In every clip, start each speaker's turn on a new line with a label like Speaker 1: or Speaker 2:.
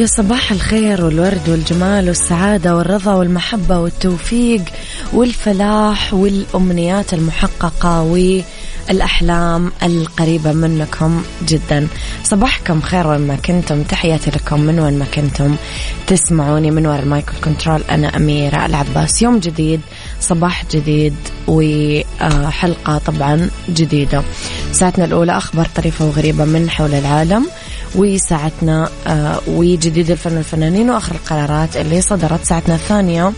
Speaker 1: يا صباح الخير والورد والجمال والسعادة والرضا والمحبة والتوفيق والفلاح والأمنيات المحققة والأحلام القريبة منكم جدا. صباحكم خير وين ما كنتم. تحياتي لكم من وين ما كنتم. تسمعوني من وراء المايكل كنترول أنا أميرة العباس. يوم جديد صباح جديد وحلقة طبعا جديدة. ساعتنا الأولى أخبار طريفة وغريبة من حول العالم. وساعتنا آه وجديد الفن والفنانين وآخر القرارات اللي صدرت ساعتنا الثانية.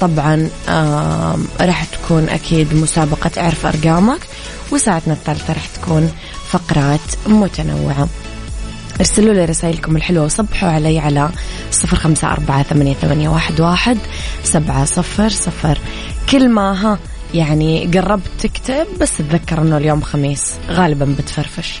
Speaker 1: طبعا آه راح تكون أكيد مسابقة اعرف أرقامك وساعتنا الثالثة راح تكون فقرات متنوعة. ارسلوا لي رسائلكم الحلوة وصبحوا علي على صفر خمسة أربعة ثمانية, ثمانية واحد, واحد سبعة صفر صفر. كل ما ها يعني قربت تكتب بس تذكر إنه اليوم خميس غالبا بتفرفش.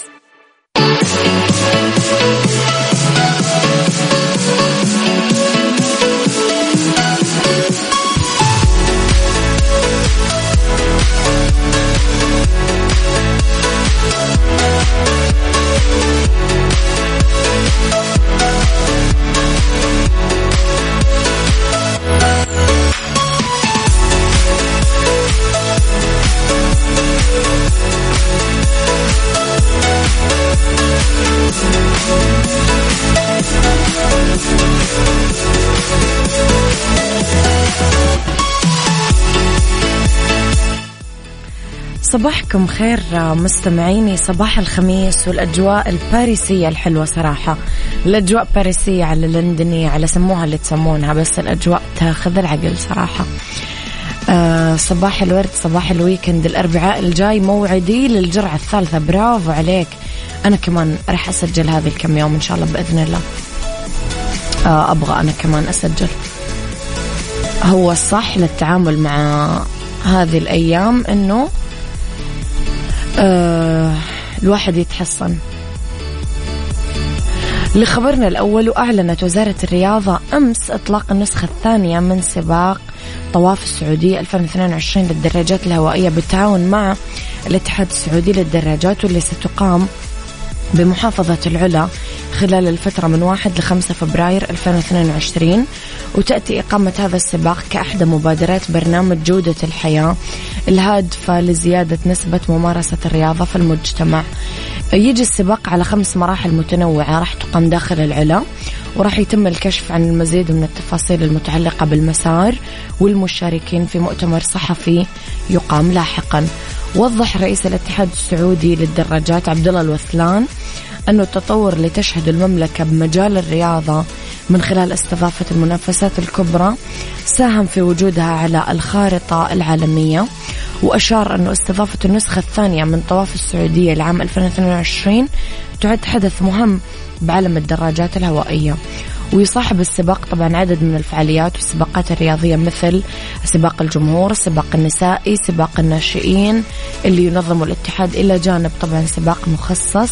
Speaker 1: صباحكم خير مستمعيني. صباح الخميس والأجواء الباريسية الحلوة صراحة. الأجواء باريسية على لندنية على سموها اللي تسمونها بس الأجواء تاخذ العقل صراحة. آه صباح الورد صباح الويكند. الأربعاء الجاي موعدي للجرعة الثالثة. برافو عليك. أنا كمان راح أسجل هذه الكم يوم إن شاء الله بإذن الله. آه أبغى أنا كمان أسجل. هو الصح للتعامل مع هذه الأيام أنه آه الواحد يتحصن. لخبرنا الأول وأعلنت وزارة الرياضة أمس إطلاق النسخة الثانية من سباق طواف السعودية 2022 للدراجات الهوائية بالتعاون مع الاتحاد السعودي للدراجات واللي ستقام بمحافظة العلا خلال الفترة من 1 ل 5 فبراير 2022 وتأتي إقامة هذا السباق كأحدى مبادرات برنامج جودة الحياة الهادفة لزيادة نسبة ممارسة الرياضة في المجتمع. يجي السباق على خمس مراحل متنوعة راح تقام داخل العلا وراح يتم الكشف عن المزيد من التفاصيل المتعلقة بالمسار والمشاركين في مؤتمر صحفي يقام لاحقا. وضح رئيس الاتحاد السعودي للدراجات عبد الله الوثلان أن التطور اللي تشهد المملكة بمجال الرياضة من خلال استضافة المنافسات الكبرى ساهم في وجودها على الخارطة العالمية وأشار أن استضافة النسخة الثانية من طواف السعودية لعام 2022 تعد حدث مهم بعالم الدراجات الهوائية. ويصاحب السباق طبعا عدد من الفعاليات والسباقات الرياضية مثل سباق الجمهور السباق النسائي سباق الناشئين اللي ينظمه الاتحاد إلى جانب طبعا سباق مخصص.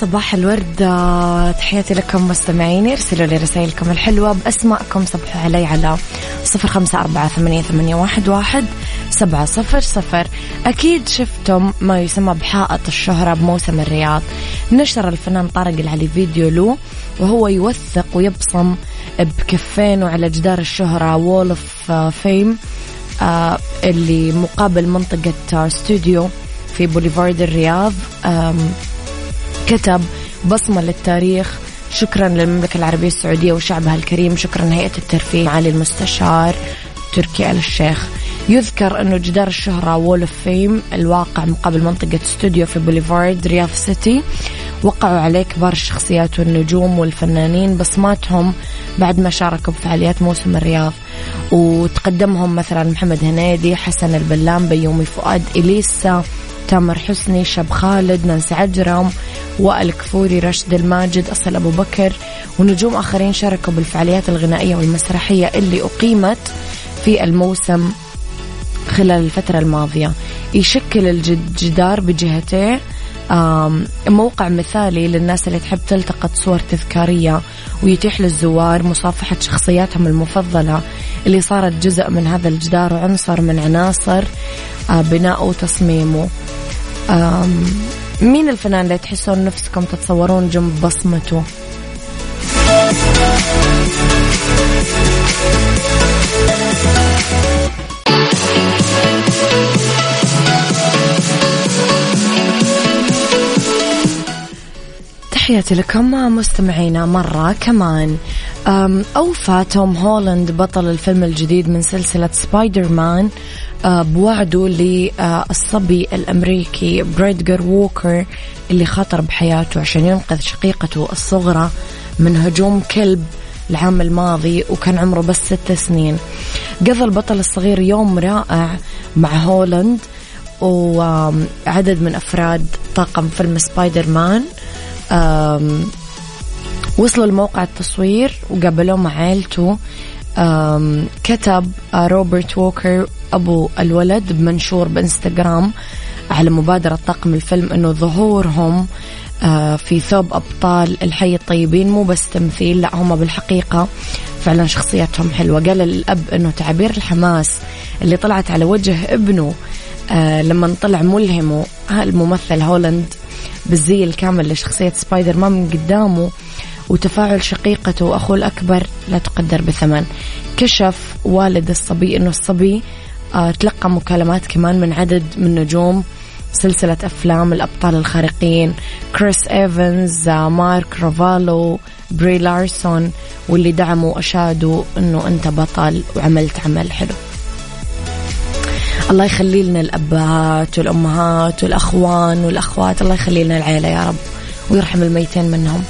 Speaker 1: صباح الورد. تحياتي لكم مستمعيني ارسلوا لي رسائلكم الحلوة بأسماءكم صبحوا علي على صفر خمسة أربعة ثمانية, ثمانية واحد, واحد سبعة صفر صفر. أكيد شفتم ما يسمى بحائط الشهرة بموسم الرياض. نشر الفنان طارق العلي فيديو له وهو يوثق ويبصم بكفين وعلى جدار الشهرة Wall of Fame اللي مقابل منطقة استوديو في بوليفارد الرياض. كتب بصمة للتاريخ. شكرا للمملكة العربية السعودية وشعبها الكريم. شكرا هيئة الترفيه معالي المستشار تركي آل الشيخ. يذكر أنه جدار الشهرة Wall of Fame الواقع مقابل منطقة استوديو في Boulevard Riyadh City وقعوا عليه كبار الشخصيات والنجوم والفنانين بصماتهم بعد ما شاركوا بفعاليات موسم الرياض. وتقدمهم مثلا محمد هنيدي حسن البلام بيومي فؤاد إليسا تامر حسني شاب خالد نانسي عجرم وائل رشد الماجد أصل أبو بكر. ونجوم آخرين شاركوا بالفعاليات الغنائية والمسرحية اللي أقيمت في الموسم خلال الفترة الماضية. يشكل الجدار بجهتين موقع مثالي للناس اللي تحب تلتقط صور تذكارية ويتيح للزوار مصافحة شخصياتهم المفضلة. اللي صارت جزء من هذا الجدار وعنصر من عناصر آه، بناءه وتصميمه. مين الفنان اللي تحسون نفسكم تتصورون جنب بصمته؟ تحياتي لكم مستمعينا مرة كمان. أوفى توم هولاند بطل الفيلم الجديد من سلسلة سبايدر مان آه، بوعده للصبي الأمريكي بريدجر ووكر اللي خاطر بحياته عشان ينقذ شقيقته الصغرى من هجوم كلب العام الماضي وكان عمره بس ست سنين. قضى البطل الصغير يوم رائع مع هولاند وعدد من أفراد طاقم فيلم سبايدر مان وصلوا لموقع التصوير وقابلوه مع عائلته كتب آه، روبرت ووكر أبو الولد بمنشور بإنستغرام على مبادرة طاقم الفيلم أنه ظهورهم آه، في ثوب أبطال الحي الطيبين مو بس تمثيل لا هم بالحقيقة فعلا شخصياتهم حلوة. قال الأب أنه تعبير الحماس اللي طلعت على وجه ابنه آه لما طلع ملهم الممثل هولاند بالزي الكامل لشخصية سبايدر مان من قدامه وتفاعل شقيقته وأخوه الأكبر لا تقدر بثمن. كشف والد الصبي أنه الصبي آه، تلقى مكالمات كمان من عدد من نجوم سلسلة أفلام الأبطال الخارقين. كريس إيفنز آه، مارك رافالو بري لارسون واللي دعموا وأشادوا أنه أنت بطل وعملت عمل حلو. الله يخلي لنا الأبهات والأمهات والأخوان والأخوات الله يخلي لنا العيلة يا رب ويرحم الميتين منهم.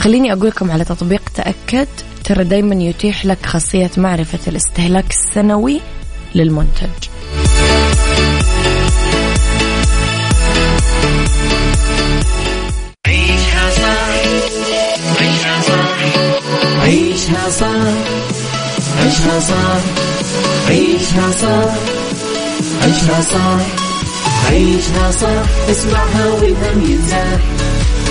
Speaker 1: خليني أقول لكم على تطبيق تأكد ترى دايما يتيح لك خاصية معرفة الاستهلاك السنوي للمنتج.
Speaker 2: عيشها صح عيشها صح عيشها صح عيشها صح عيشها صح عيشها صح عيشها صح اسمعها والهم ينزاح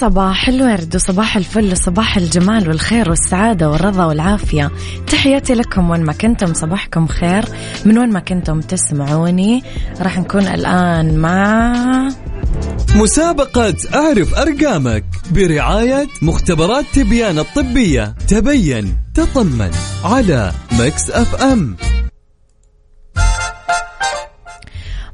Speaker 1: صباح الورد وصباح الفل وصباح الجمال والخير والسعادة والرضا والعافية. تحياتي لكم وين ما كنتم صباحكم خير. من وين ما كنتم تسمعوني راح نكون الآن مع
Speaker 3: مسابقة أعرف أرقامك برعاية مختبرات تبيان الطبية. تبين تطمن على ميكس أف أم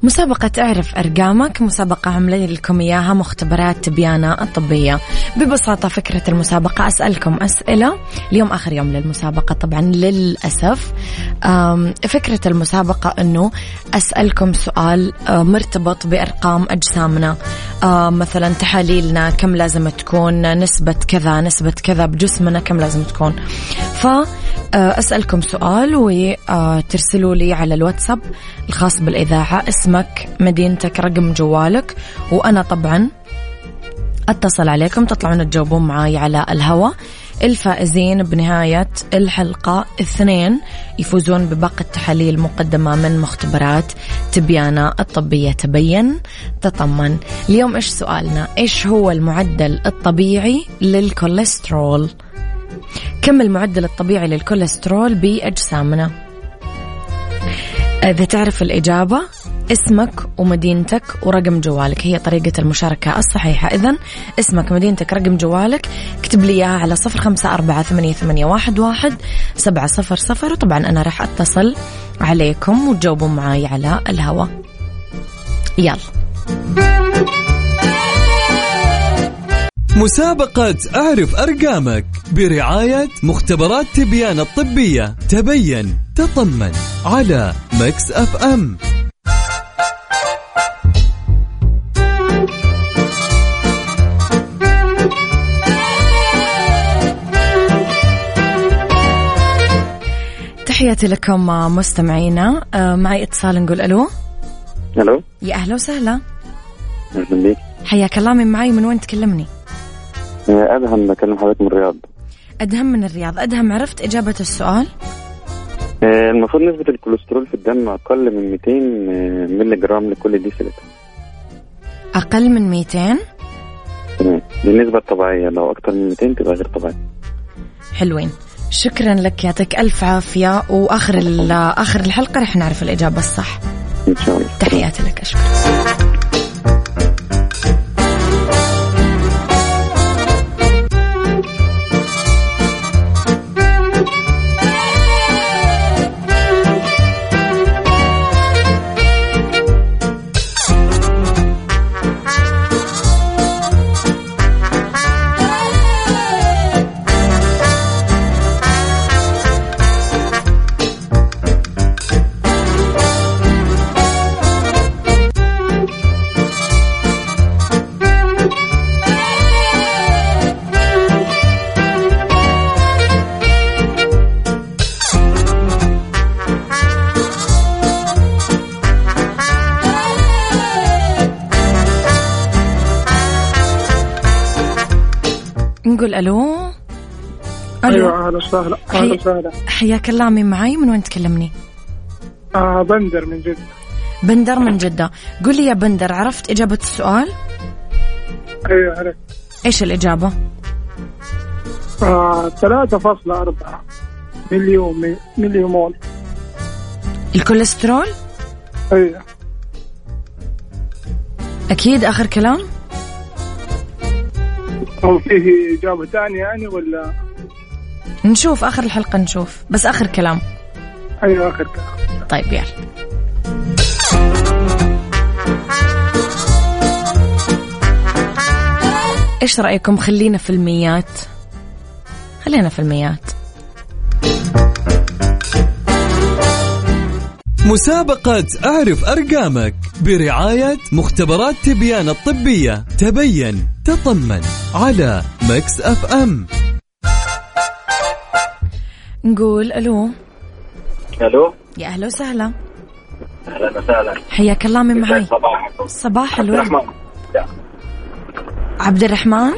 Speaker 1: مسابقة اعرف أرقامك مسابقة عملي لكم إياها مختبرات تبيانة الطبية. ببساطة فكرة المسابقة أسألكم أسئلة. اليوم آخر يوم للمسابقة طبعا للأسف. فكرة المسابقة أنه أسألكم سؤال مرتبط بأرقام أجسامنا. مثلا تحاليلنا كم لازم تكون نسبة كذا نسبة كذا بجسمنا كم لازم تكون. ف آه، سؤال وترسلوا لي على الواتساب الخاص بالإذاعة. اسمك مدينتك رقم جوالك. وأنا طبعا أتصل عليكم تطلعون تجاوبون معاي على الهواء. الفائزين بنهاية الحلقة اثنين يفوزون بباقة تحاليل مقدمة من مختبرات تبيانة الطبية. تبين تطمن. اليوم إيش سؤالنا؟ إيش هو المعدل الطبيعي للكوليسترول؟ كم المعدل الطبيعي للكوليسترول بأجسامنا إذا تعرف الإجابة اسمك ومدينتك ورقم جوالك. هي طريقة المشاركة الصحيحة. إذا اسمك مدينتك رقم جوالك. اكتب لي إياها على صفر خمسة أربعة ثمانية, ثمانية واحد, واحد سبعة صفر صفر. وطبعا أنا راح أتصل عليكم وتجاوبون معاي على الهواء. يلا.
Speaker 3: مسابقة أعرف أرقامك برعاية مختبرات تبيان الطبية. تبين تطمن على Mix FM
Speaker 1: تحياتي لكم مستمعينا. آه، معي اتصال نقول ألو.
Speaker 4: ألو.
Speaker 1: يا أهلا وسهلا.
Speaker 4: أهلا بيك
Speaker 1: حياك الله. من معي من وين تكلمني؟
Speaker 4: آه، أدهم بكلم حضرتك من الرياض.
Speaker 1: أدهم من الرياض. أدهم عرفت إجابة السؤال؟
Speaker 4: آه، المفروض نسبة الكوليسترول في الدم أقل من 200 آه، مللي جرام لكل ديسيلتر.
Speaker 1: أقل من 200
Speaker 4: تمام. دي النسبة الطبيعية لو أكتر من 200 تبقى غير طبيعية
Speaker 1: حلوين. شكرا لك يعطيك ألف عافية. وآخر آخر الحلقة رح نعرف الإجابة الصح.
Speaker 4: إن شاء الله.
Speaker 1: تحياتي لك أشكر
Speaker 5: وسهلا.
Speaker 1: حي-
Speaker 5: أهلا وسهلا.
Speaker 1: حياك الله مين معي من وين تكلمني؟
Speaker 5: آه بندر من جد
Speaker 1: بندر من جدة. قل لي يا بندر عرفت إجابة السؤال؟
Speaker 5: أيوه عرفت.
Speaker 1: إيش الإجابة؟
Speaker 5: آه 3.4 مليون مليون
Speaker 1: الكوليسترول؟
Speaker 5: أيوه.
Speaker 1: أكيد آخر كلام؟
Speaker 5: أو فيه إجابة ثانية يعني ولا؟
Speaker 1: نشوف آخر الحلقة نشوف بس آخر كلام.
Speaker 5: أيوة آخر كلام.
Speaker 1: طيب يلا. إيش رأيكم؟ خلينا في الميات. خلينا في الميات.
Speaker 3: مسابقة أعرف أرقامك برعاية مختبرات تبيان الطبية. تبين تطمن على Mix FM.
Speaker 1: نقول ألو.
Speaker 4: ألو.
Speaker 1: يا أهلا وسهلا.
Speaker 4: أهلا وسهلا.
Speaker 1: حياك الله من معي
Speaker 4: صباحكم؟
Speaker 1: صباح الورد. عبد الرحمن؟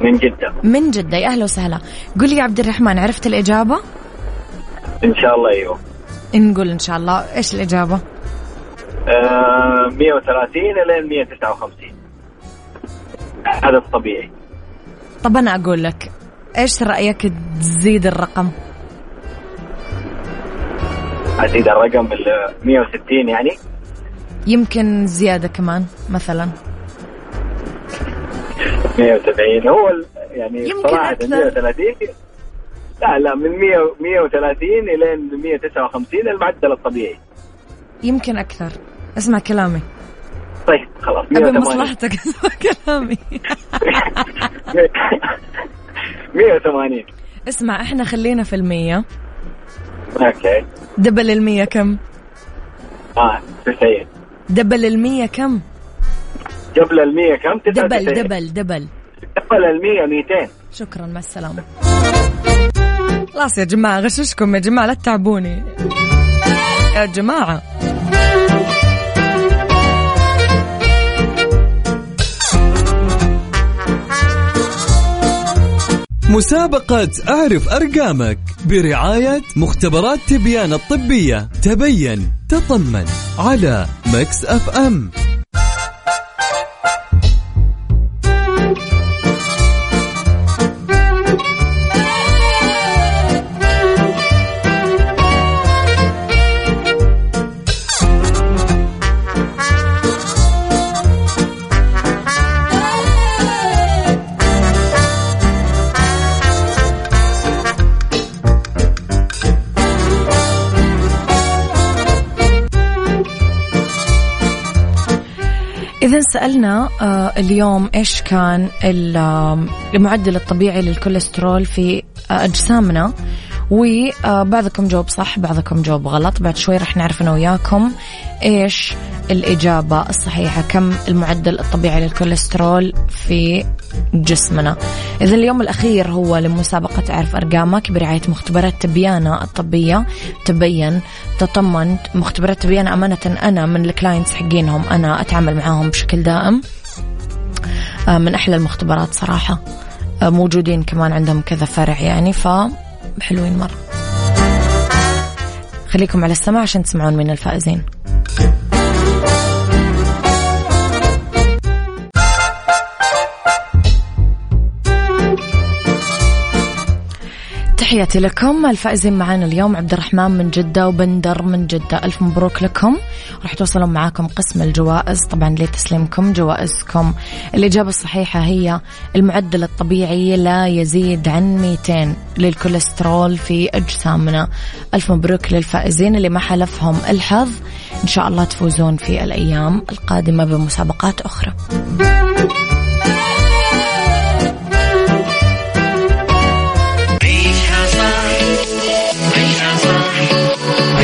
Speaker 4: من جدة.
Speaker 1: من جدة. يا أهلا وسهلا. قول لي يا عبد الرحمن عرفت الإجابة؟
Speaker 4: إن شاء الله أيوه.
Speaker 1: نقول إن شاء الله. إيش الإجابة؟
Speaker 4: آه 130 إلى 159 عدد طبيعي
Speaker 1: طب أنا أقول لك إيش رأيك تزيد الرقم؟
Speaker 4: ازيد الرقم ال 160 يعني.
Speaker 1: يمكن زيادة كمان مثلا.
Speaker 4: 170 هو يعني
Speaker 1: يمكن
Speaker 4: صراحة
Speaker 1: أكثر.
Speaker 4: 130 لا لا من 100 130 إلى 159 المعدل الطبيعي.
Speaker 1: يمكن أكثر. اسمع كلامي.
Speaker 4: طيب خلاص.
Speaker 1: أبي
Speaker 4: 180
Speaker 1: مصلحتك اسمع كلامي.
Speaker 4: 180
Speaker 1: اسمع إحنا خلينا في المية.
Speaker 4: أوكي.
Speaker 1: double المية كم؟
Speaker 4: آه 90
Speaker 1: double المية كم؟
Speaker 4: قبل ال 100 كم؟ 99
Speaker 1: دبل دبل دبل.
Speaker 4: قبل ال 100 200
Speaker 1: شكرا مع السلامة. خلاص يا جماعة غششكم يا جماعة لا تتعبوني. يا جماعة.
Speaker 3: مسابقة أعرف أرقامك برعاية مختبرات تبيان الطبية. تبين تطمن على Mix FM.
Speaker 1: إذا سألنا آه، اليوم إيش كان المعدل الطبيعي للكوليسترول في آه، أجسامنا وبعضكم جاوب صح بعضكم جاوب غلط. بعد شوي رح نعرف أنا وياكم إيش الإجابة الصحيحة كم المعدل الطبيعي للكوليسترول في جسمنا. إذا اليوم الأخير هو لمسابقة أعرف أرقامك برعاية مختبرات تبيانة الطبية. تبين تطمن مختبرات تبيانة أمانة أنا من الكلاينتس حقينهم أنا أتعامل معاهم بشكل دائم. آه، من أحلى المختبرات صراحة. آه، موجودين كمان عندهم كذا فرع يعني فحلوين مرة. خليكم على السماع عشان تسمعون من الفائزين. تحياتي لكم. الفائزين معنا اليوم عبد الرحمن من جدة وبندر من جدة. ألف مبروك لكم. راح توصلون معاكم قسم الجوائز. طبعا لتسليمكم جوائزكم. الإجابة الصحيحة هي المعدل الطبيعي لا يزيد عن 200 للكوليسترول في أجسامنا. ألف مبروك للفائزين اللي ما حلفهم الحظ. إن شاء الله تفوزون في الأيام القادمة بمسابقات أخرى.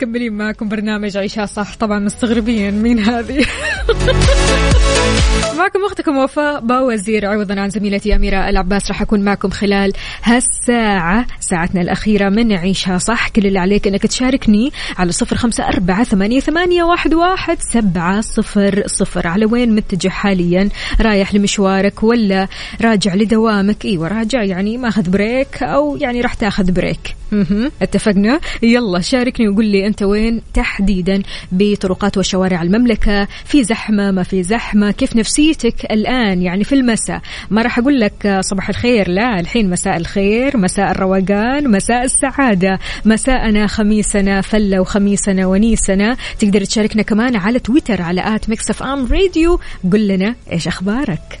Speaker 6: مكملين معكم برنامج عيشها صح. طبعا مستغربين مين هذه. معكم أختكم وفاء باوزير عوضا عن زميلتي أميرة العباس راح أكون معكم خلال هالساعة ساعتنا الأخيرة من عيشها. صح كل اللي عليك إنك تشاركني على صفر خمسة أربعة ثمانية, ثمانية واحد, واحد سبعة صفر صفر. على وين متجه حاليا؟ رايح لمشوارك ولا راجع لدوامك؟ إيوه راجع يعني ماخذ break أو يعني راح تاخذ break. اتفقنا؟ يلا شاركني وقول لي أنت وين تحديدا بطرقات وشوارع المملكة في زحمة ما في زحمة. كيف نفسيتك الآن؟ يعني في المساء ما راح أقول لك صباح الخير. لا الحين مساء الخير مساء الروقان مساء السعادة. مساءنا خميسنا فلة وخميسنا ونيسنا. تقدر تشاركنا كمان على تويتر على at ميكس إف إم راديو. قل لنا إيش أخبارك.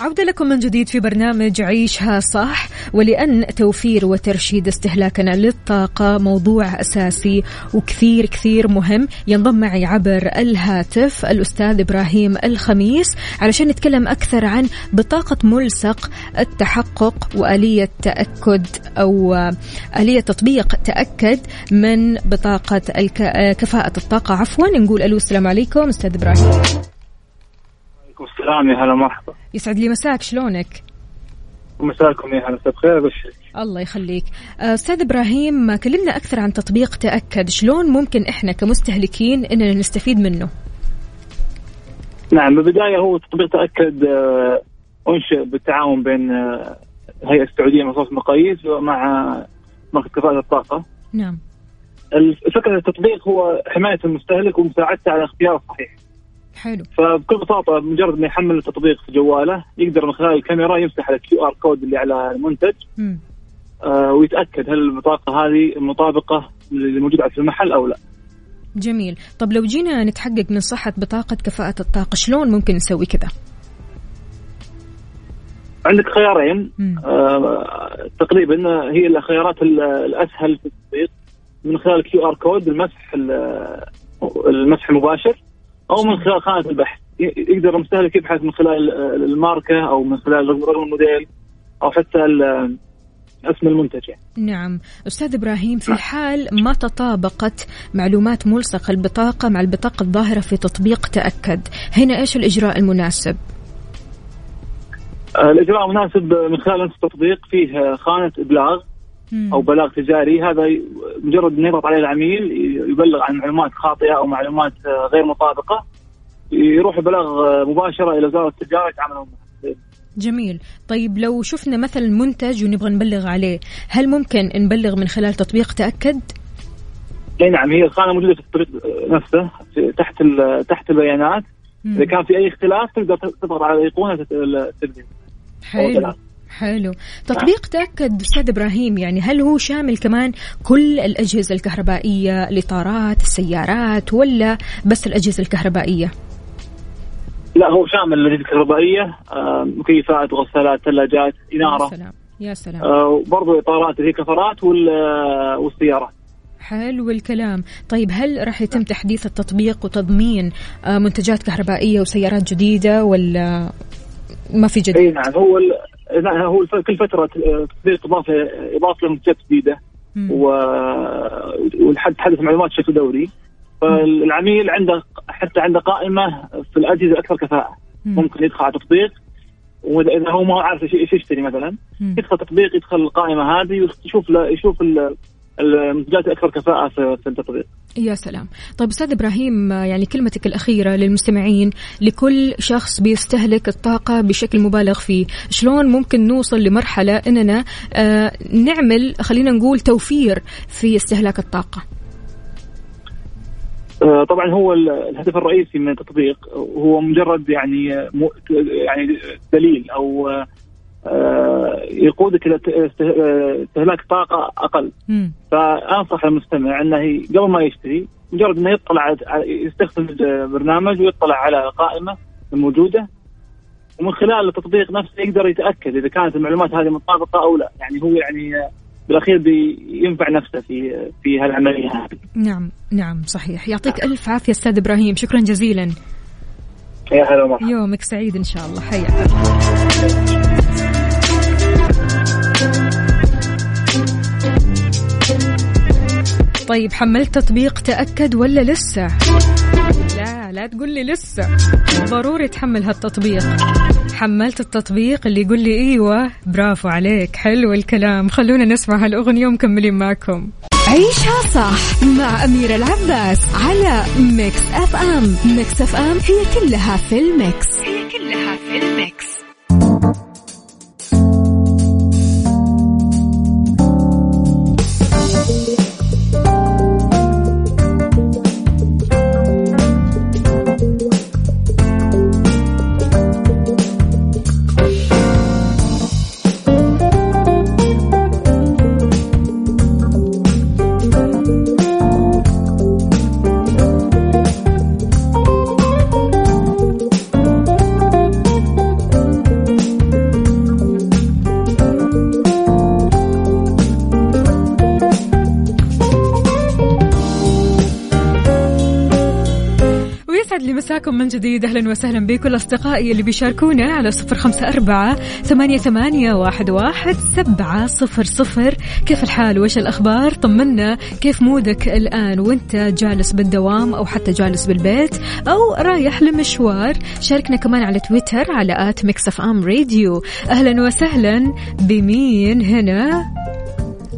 Speaker 6: عودة لكم من جديد في برنامج عيشها صح ولأن توفير وترشيد استهلاكنا للطاقة موضوع أساسي وكثير كثير مهم ينضم معي عبر الهاتف الأستاذ إبراهيم الخميس علشان نتكلم أكثر عن بطاقة ملصق التحقق وآلية تأكد أو آلية تطبيق تأكد من بطاقة كفاءة الطاقة. عفوا نقول ألو السلام عليكم أستاذ إبراهيم.
Speaker 5: عليكم السلام يا هلا مرحبا.
Speaker 6: يسعد لي مساك شلونك؟
Speaker 5: مساكم يا هلا بخير ابشرك
Speaker 6: الله يخليك. أستاذ إبراهيم كلمنا أكثر عن تطبيق تأكد شلون ممكن إحنا كمستهلكين إننا نستفيد منه؟
Speaker 5: نعم بالبداية هو تطبيق تأكد آه، أنشئ بالتعاون بين آه، الهيئه السعودية للمواصفات والمقاييس مع مركز كفاءة الطاقة.
Speaker 6: نعم.
Speaker 5: فكره التطبيق هو حماية المستهلك ومساعدته على اختيار الصحيح.
Speaker 6: حلو.
Speaker 5: فبكل بساطة مجرد ما يحمل التطبيق في جواله يقدر من خلال الكاميرا يمسح ال QR code اللي على المنتج. آه ويتأكد هل البطاقه هذه مطابقة اللي موجوده في المحل أو لا.
Speaker 6: جميل. طب لو جينا نتحقق من صحة بطاقة كفاءة الطاقة شلون ممكن نسوي كذا؟
Speaker 5: عندك خيارين. آه تقريبا هي الخيارات الأسهل في التطبيق. من خلال ال QR code المسح المسح المباشر. أو من خلال خانة البحث يقدر المستهلك يبحث من خلال الماركة أو من خلال رقم الموديل أو حتى اسم المنتج يعني.
Speaker 6: نعم أستاذ إبراهيم في حال ما تطابقت معلومات ملصق البطاقة مع البطاقة الظاهرة في تطبيق تأكد هنا إيش الإجراء المناسب؟
Speaker 5: الإجراء المناسب من خلال التطبيق فيه خانة إبلاغ أو بلاغ تجاري هذا مجرد ان يضغط عليه العميل يبلغ عن معلومات خاطئة أو معلومات غير مطابقة يروح بلاغ مباشرة إلى وزارة التجارة يتعاملون
Speaker 6: جميل. طيب لو شفنا مثلا منتج ونبغى نبلغ عليه هل ممكن نبلغ من خلال تطبيق تأكد؟
Speaker 5: أي نعم هي الخانة موجودة في التطبيق نفسه تحت تحت البيانات. إذا كان في أي اختلاف تقدر تضغط على الأيقونة تبدي
Speaker 6: حلو. حلو تطبيق تأكد أستاذ إبراهيم يعني هل هو شامل كمان كل الأجهزة الكهربائية الإطارات السيارات ولا بس الأجهزة الكهربائية؟
Speaker 5: لا هو شامل الأجهزة الكهربائية آه، مكيفات غسالات ثلاجات إنارة.
Speaker 6: يا سلام يا سلام.
Speaker 5: آه، وبرضه إطارات اللي هي كفرات والسيارات
Speaker 6: حلو الكلام. طيب هل راح يتم تحديث التطبيق وتضمين آه، منتجات كهربائية وسيارات جديدة ولا ما في جديد؟
Speaker 5: اي نعم هو هو كل فترة تطبيق إضافة إضافة لمنتجات جديدة. وتحدث معلومات بشكل دوري. فالعميل عنده حتى عنده قائمة في الأجهزة الاكثر كفاءة. ممكن يدخل على تطبيق واذا هو ما عارف إيش يشتري مثلا. يدخل تطبيق يدخل القائمة هذه ويشوف يشوف المنتجات الاكثر كفاءة في التطبيق.
Speaker 6: يا سلام، طيب أستاذ إبراهيم يعني كلمتك الأخيرة للمستمعين لكل شخص بيستهلك الطاقة بشكل مبالغ فيه، شلون ممكن نوصل لمرحلة إننا آه نعمل خلينا نقول توفير في استهلاك الطاقة؟
Speaker 5: آه، طبعا هو الهدف الرئيسي من التطبيق هو مجرد يعني يعني دليل أو آه، يقودك إلى استهلاك طاقة أقل. فأنصح المستمع أنه قبل ما يشتري مجرد أنه يطلع يستخدم البرنامج ويطلع على القائمه الموجودة ومن خلال التطبيق نفسه يقدر يتأكد إذا كانت المعلومات هذه مطابقه أو لا يعني هو يعني بالأخير بينفع نفسه في في هالعملية هذه.
Speaker 6: نعم نعم صحيح يعطيك ألف عافية أستاذ إبراهيم شكرا جزيلا.
Speaker 5: يا هلا ومرحبا.
Speaker 6: يومك سعيد إن شاء الله حياك طيب حملت تطبيق تأكد ولا لسه؟ لا لا تقول لي لسه. ضروري تحمل هالتطبيق. حملت التطبيق اللي يقول لي إيوه برافو عليك حلو الكلام. خلونا نسمع هالأغنية ومكملين معكم.
Speaker 7: عيشها صح مع أميرة العباس على ميكس أف أم ميكس أف أم هي كلها في الميكس. هي كلها في الميكس.
Speaker 6: مساكم من جديد. أهلا وسهلا بكل أصدقائي اللي بيشاركونا على صفر خمسة أربعة ثمانية, ثمانية واحد, واحد سبعة صفر صفر. كيف الحال؟ وش الأخبار؟ طمنا. كيف mood ك الآن؟ وأنت جالس بالدوام أو حتى جالس بالبيت أو رايح لمشوار؟ شاركنا كمان على تويتر على at ميكس أم راديو. أهلا وسهلا. بمين هنا؟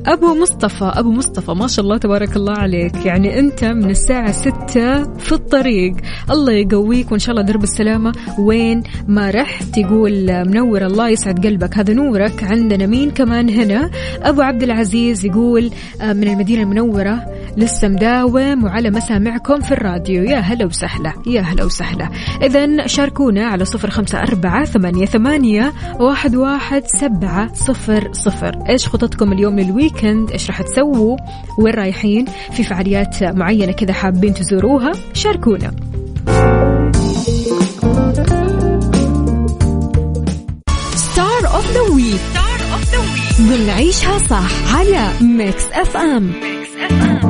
Speaker 6: أبو مصطفى أبو مصطفى ما شاء الله تبارك الله عليك. يعني أنت من الساعة ستة في الطريق. الله يقويك وإن شاء الله درب السلامة. وين ما رحت تقول منور الله يسعد قلبك. هذا نورك عندنا. مين كمان هنا؟ أبو عبد العزيز يقول آه، من المدينة المنورة لسه مداوم وعلى مسامعكم في الراديو. يا هلا وسهلا يا هلا وسهلا. إذا شاركونا على صفر خمسة أربعة ثمانية, ثمانية واحد, واحد سبعة صفر صفر. إيش خططكم اليوم للويكند إيش راح تسووا؟ وين رايحين؟ في فعاليات معينة كذا حابين تزوروها؟ شاركونا.
Speaker 7: star of the week star of the week ضمن عيشها صح على ميكس اف ام ميكس اف ام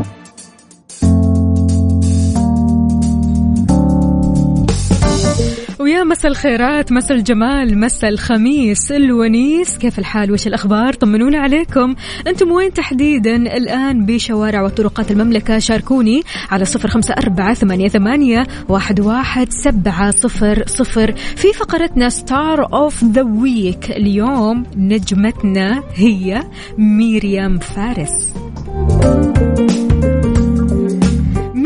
Speaker 6: ويا مسا الخيرات مسا الجمال مسا الخميس الونيس. كيف الحال؟ وش الأخبار؟ طمنونا عليكم. أنتم وين تحديدا؟ الآن بشوارع وطرقات المملكة. شاركوني على صفر خمسة أربعة ثمانية, ثمانية واحد, واحد سبعة صفر صفر. في فقرتنا star of the week اليوم نجمتنا هي ميريام فارس.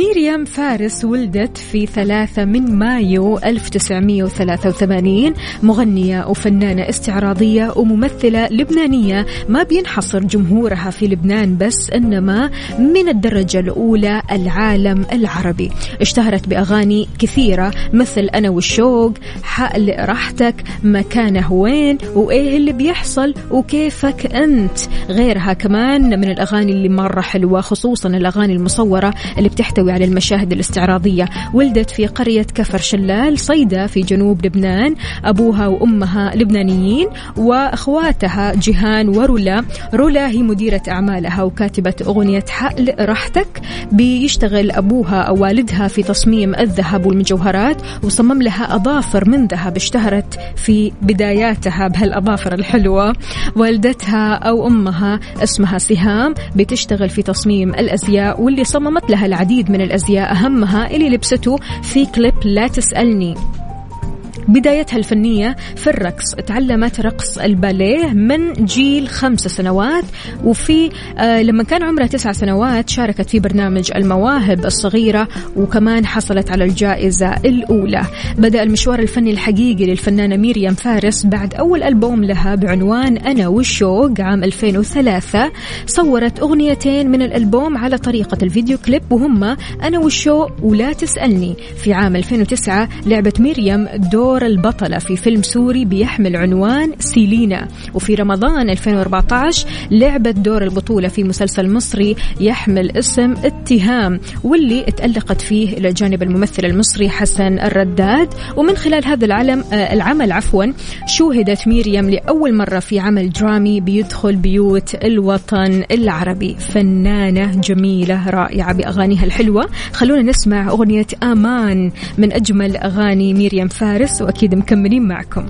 Speaker 6: ميريام فارس ولدت في ثلاثة من مايو 1983 مغنية وفنانة استعراضية وممثلة لبنانية. ما بينحصر جمهورها في لبنان بس إنما من الدرجة الأولى العالم العربي. اشتهرت بأغاني كثيرة مثل أنا والشوق حقلق راحتك مكانه وين وإيه اللي بيحصل وكيفك أنت. غيرها كمان من الأغاني اللي مرة حلوة خصوصا الأغاني المصورة اللي بتحتوي على المشاهد الاستعراضية. ولدت في قرية كفر شلال صيدا في جنوب لبنان أبوها وأمها لبنانيين وأخواتها جيهان ورولا رولا هي مديرة أعمالها وكاتبة أغنية حقل راحتك بيشتغل أبوها أو والدها في تصميم الذهب والمجوهرات وصمم لها أظافر من ذهب اشتهرت في بداياتها بهالأظافر الحلوة. والدتها أو أمها اسمها سهام بتشتغل في تصميم الأزياء واللي صممت لها العديد من الأزياء أهمها اللي لبسته في كليب لا تسألني. بدايتها الفنية في الرقص تعلمت رقص الباليه من جيل خمس سنوات وفي آه لما كان عمرها تسع سنوات شاركت في برنامج المواهب الصغيرة وكمان حصلت على الجائزة الأولى. بدأ المشوار الفني الحقيقي للفنانة ميريام فارس بعد أول ألبوم لها بعنوان أنا والشوق عام 2003 صورت أغنيتين من الألبوم على طريقة الفيديو كليب وهما أنا والشوق ولا تسألني. في عام 2009 لعبت ميريام دور دور البطلة في فيلم سوري بيحمل عنوان سيلينا. وفي رمضان 2014 لعبت دور البطولة في مسلسل مصري يحمل اسم اتهام واللي تألقت فيه إلى جانب الممثل المصري حسن الرداد. ومن خلال هذا العلم آه العمل عفوا شوهدت ميريام لأول مرة في عمل درامي بيدخل بيوت الوطن العربي. فنانة جميلة رائعة بأغانيها الحلوة. خلونا نسمع أغنية آمان من أجمل أغاني ميريام فارس. وأكيد مكملين معكم.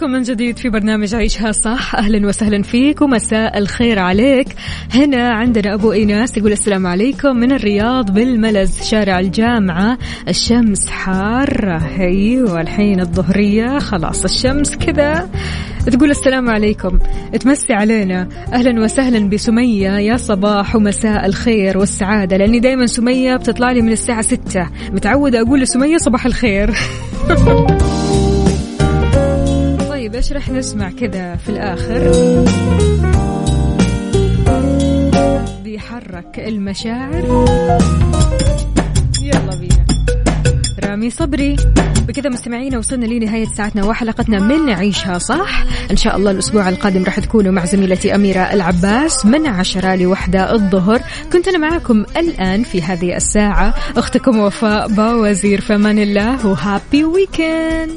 Speaker 6: لكم من جديد في برنامج عيشها صح. أهلا وسهلا فيك ومساء الخير عليك. هنا عندنا أبو إيناس يقول السلام عليكم من الرياض بالملز شارع الجامعة. الشمس حارة. أيوة الحين الظهرية. خلاص الشمس كذا. تقول السلام عليكم. تمسي علينا. أهلا وسهلا بسمية. يا صباح ومساء الخير والسعادة لأني دايما سمية بتطلع لي من الساعة ستة. متعودة أقول لسمية صباح الخير. إيش رح نسمع كذا في الآخر؟ بيحرك المشاعر. يلا بينا. رامي صبري. بكذا مستمعينا وصلنا لنهاية ساعتنا وحلقتنا من عيشها صح؟ إن شاء الله الأسبوع القادم راح تكونوا مع زميلتي أميرة العباس من عشرة لوحدة الظهر. كنت أنا معاكم الآن في هذه الساعة. أختكم وفاء باوزير فمان الله وهابي ويكند.